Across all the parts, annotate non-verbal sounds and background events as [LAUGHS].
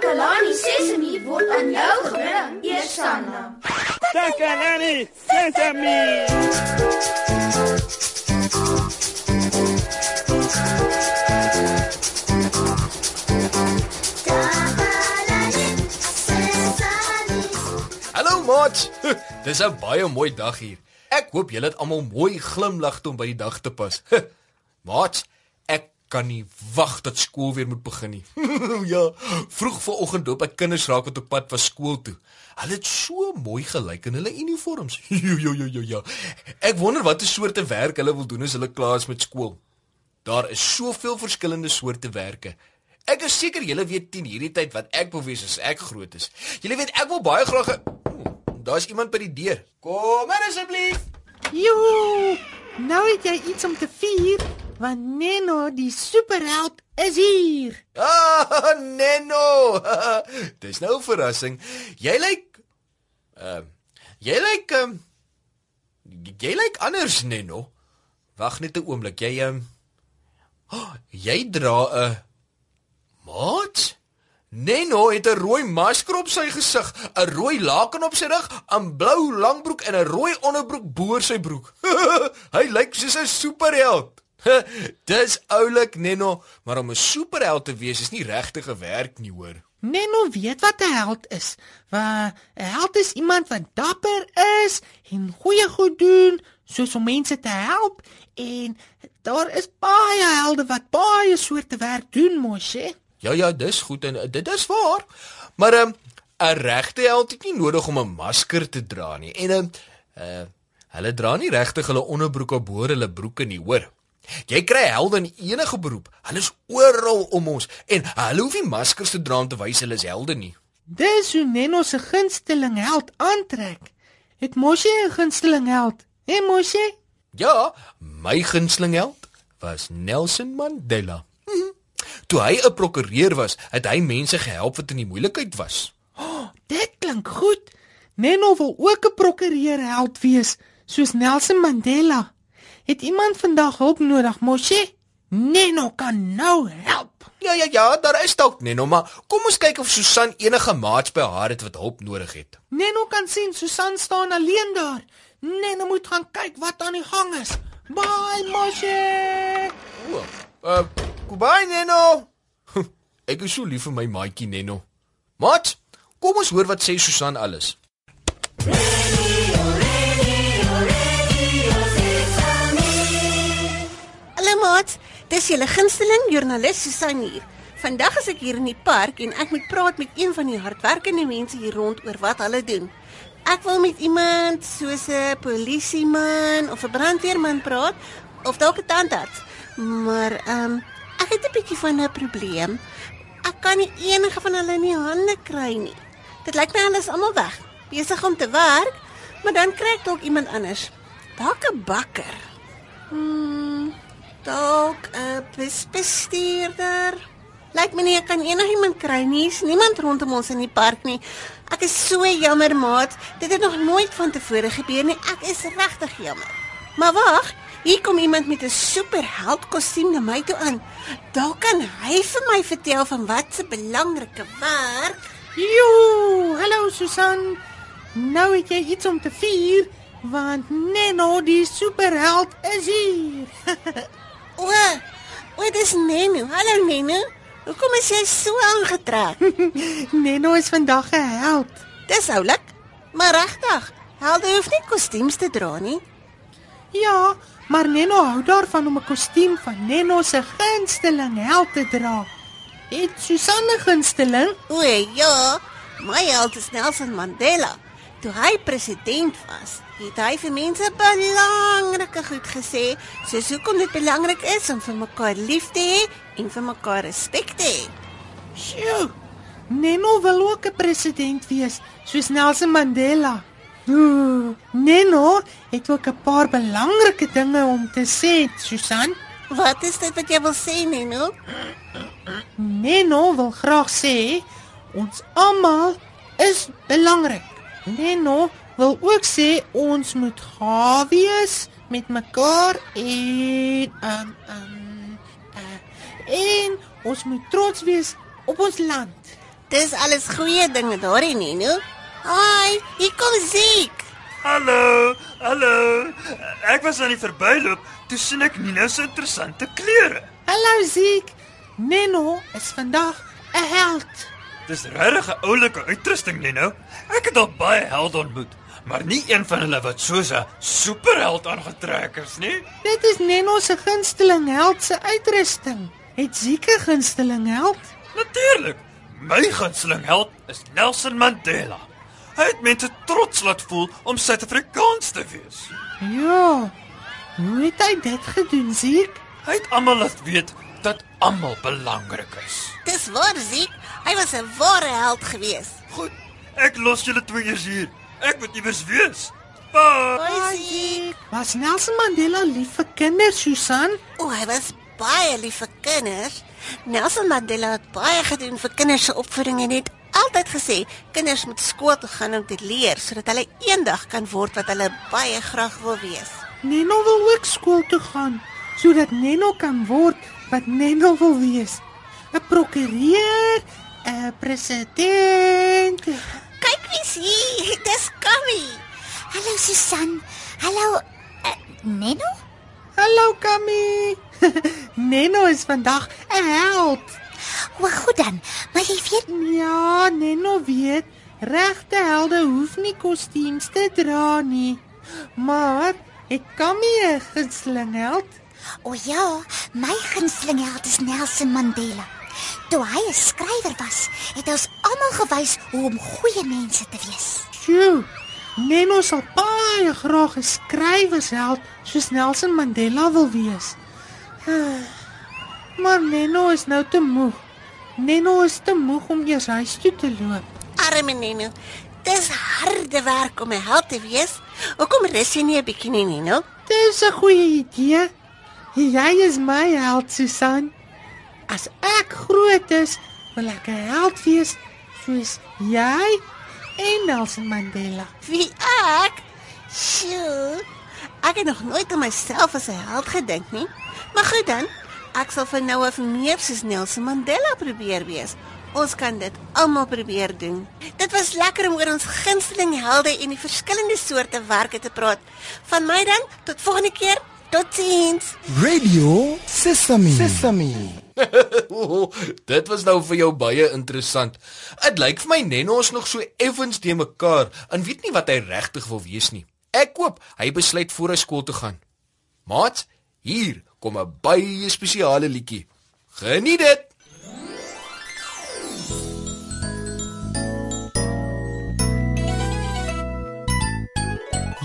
Takalani Sesemi word aan jou gebring, Eersanna. Takalani Sesemi. Hallo maat. [LAUGHS] Dis 'n baie mooi dag hier. Ek hoop julle het almal mooi glimlag om by die dag te pas. [LAUGHS] Maat, ek kan nie wag dat skool weer moet begin nie. [LAUGHS] ja, vroeg vanoggend doop ek kinders raak wat op pad was skool toe. Hulle het so mooi gelyk in hulle uniforms. [LAUGHS] Jo jo jo jo ja. Ek wonder watter soorte werk hulle wil doen as hulle klaar is met skool. Daar is soveel verskillende soorte werke. Ek is seker julle weet teen hierdie tyd wat ek wil wees as ek groot is. Julle weet ek wil baie graag 'n Daar's iemand by die deur. Kom in asseblief. Joe! Nou het jy iets om te vier, want Neno, die superheld, is hier. Ah, Neno. [LAUGHS] Dis nou 'n verrassing. Jy lyk ehm uh, jy lyk ehm um, jy lyk anders, Neno. Wag net 'n oomblik. Jy ehm um, oh, jy dra 'n Maat? Neno het 'n rooi masker op sy gesig, 'n rooi laken op sy rug, 'n blou langbroek en 'n rooi onderbroek bo sy broek. [LAUGHS] Hy lyk soos 'n superheld. [LAUGHS] Dis oulik, Neno, maar om 'n superheld te wees is nie regtig 'n werk nie, hoor. Neno weet wat 'n held is. 'n held is iemand wat dapper is en goeie goed doen, soos om mense te help en daar is baie helde wat baie soorte werk doen, mos hè. Ja ja, dis goed en dit is waar. Maar 'n um, 'n regte held het nie nodig om 'n masker te dra nie. En 'n um, uh hulle dra nie regtig hulle onderbroeke bo hulle broeke nie, hoor. Jy kry helde in enige beroep. Hulle is oral om ons en hulle hoef nie maskers te dra om te wys hulle is helde nie. Dis hoe Neno se gunsteling held aantrek. Het Moshi 'n gunsteling held? Hè, Moshi? Ja, my gunsteling held was Nelson Mandela. Toe hy 'n prokureur was, het hy mense gehelp wat in die moeilikheid was. Oh, dit klink goed. Neno wil ook 'n prokureur held wees, soos Nelson Mandela. Het iemand vandag hulp nodig, Moshe? Neno kan nou help. Ja ja ja, daar is dalk Neno, maar kom ons kyk of Susan enige maats by haar het wat hulp nodig het. Neno kan sien Susan staan alleen daar. Neno moet gaan kyk wat aan die gang is. Bye, Moshe. O, uh, goodbye Neno. [LAUGHS] Ek is so lief vir my maatjie Neno. Maat, kom ons hoor wat sê Susan alles. Maat, dis julle gunsteling joernalis Susan hier. Vandag is ek hier in die park en ek moet praat met een van die hardwerkende mense hier rond oor wat hulle doen. Ek wil met iemand soos 'n polisieman of 'n brandweerman praat of dalk 'n tandarts. Maar ehm um, ek het 'n bietjie van 'n probleem. Ek kan nie enige van hulle in die hande kry nie. Dit lyk my hulle is almal weg, besig om te werk, maar dan kry ek dalk iemand anders. Dalk 'n bakker. Hmm, dalk 'n bestuurder. Lyk my nie ek kan enigiemand kry nie. Is niemand rondom ons in die park nie. Ek is so jammer, maat. Dit het nog nooit van tevore gebeur nie. Ek is regtig jammer. Maar wag, hier kom iemand met 'n superheld kostuum na my toe aan. Dalk kan hy vir my vertel van wat se belangrike werk. Jo, hallo Susan. Nou het jy iets om te vier, want Neno die superheld is hier. [LAUGHS] O, o, dis Nenu. Hallo Nenu. Hoekom is jy so aangetrek? [LAUGHS] Neno is vandag 'n held. Dis oulik. Maar regtig, helde hoef nie kostuums te dra nie. Ja, maar Neno hou daarvan om 'n kostuum van Neno se gunsteling held te dra. Het Susanne gunsteling? O ja, my held is Nelson Mandela. Toe hy president was, het hy vir mense belangrike goed gesê, soos hoekom dit belangrik is om vir mekaar lief te hê en vir mekaar respek te hê. Sjoe. Neno wil ook 'n president wees, soos Nelson Mandela. Ooh, Neno het ook 'n paar belangrike dinge om te sê, Susan. Wat is dit wat jy wil sê, Neno? Neno wil graag sê ons almal is belangrik. Neno wil ook sê ons moet gaaf wees met mekaar en um um uh, en ons moet trots wees op ons land. Dis alles goeie dinge daar in Nino. Hi, hier kom Ziek. Hallo, hallo. Ek was aan die verbyloop, toe sien ek Nina se interessante klere. Hallo Ziek. Neno is vandag 'n held. Dis regtig 'n oulike uitrusting, Nino. Ek het al baie helde ontmoet, maar nie een van hulle wat soos 'n superheld aangetrek is nie. Dit is Neno se gunsteling held se uitrusting. Het Ziek 'n gunsteling held? Natuurlik. My gunsteling held is Nelson Mandela. Hy het mense trots laat voel om Suid-Afrikaans te wees. Ja. Hoe het hy dit gedoen, Ziek? Hy het almal laat weet almal belangrik is. Dis waar Ziek. Hy was 'n ware held gewees. Goed, ek los julle twee eers hier. Ek moet iewers wees. Bye. Hoi Ziek. Was Nelson Mandela lief vir kinders, Susan? O, hy was baie lief vir kinders. Nelson Mandela het baie gedoen vir kinders se opvoeding en het altyd gesê kinders moet skool toe gaan om te leer sodat hulle eendag kan word wat hulle baie graag wil wees. Neno wil ook skool toe gaan sodat Neno kan word wat Neno wil wees. 'n Prokureur, 'n president. Kyk wie's hier. Dis Kammy. Hallo Susan. Hallo uh, Neno? Hallo Kammy. [LAUGHS] Neno is vandag 'n held. O, goed dan. Maar jy weet Ja, Neno weet, regte helde hoef nie kostuums te dra nie. Maar ek kan nie 'n gunsteling held. O ja, my gunsteling held is Nelson Mandela. Toe hy 'n skrywer was, het ons almal gewys hoe om goeie mense te wees. Sjoe. Neno sal baie graag 'n skrywersheld soos Nelson Mandela wil wees. [SIGHS] Maar Neno is nou te moeg. Neno is te moeg om eers huis toe te loop. Arme Nino. Dis harde werk om 'n held te wees. Hoekom rus jy nie 'n bietjie nie, Nino? Dis 'n goeie idee. Jy is my held, Susan. As ek groot is, wil ek 'n held wees soos jy en Nelson Mandela. Wie ek? Sjoe. Ek het nog nooit aan myself as 'n held gedink nie. Maar goed dan. Ek sal van nou af meer soos Nelson Mandela probeer wees. Ons kan dit almal probeer doen. Dit was lekker om oor ons gunsteling helde en die verskillende soorte werke te praat. Van my dan, tot volgende keer. Totsiens. Radio Sesame. Sesame. [LAUGHS] Ooh, dit was nou vir jou baie interessant. Dit lyk vir my Nenno is nog so effens te mekaar en weet nie wat hy regtig wil wees nie. Ek koop hy besluit voor hy skool toe gaan. Maat, hier kom 'n baie spesiale liedjie. Geniet dit.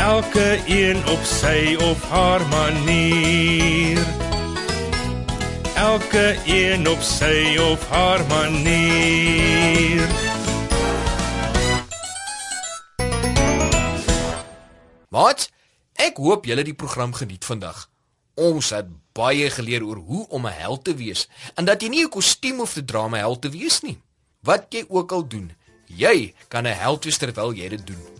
elke een op sy of haar manier. Elke een op sy of haar manier. Maat, ek hoop julle die program geniet vandag. Ons het baie geleer oor hoe om 'n held te wees en dat jy nie 'n kostuum hoef te dra om 'n held te wees nie. Wat jy ook al doen, jy kan 'n held wees terwyl jy dit doen.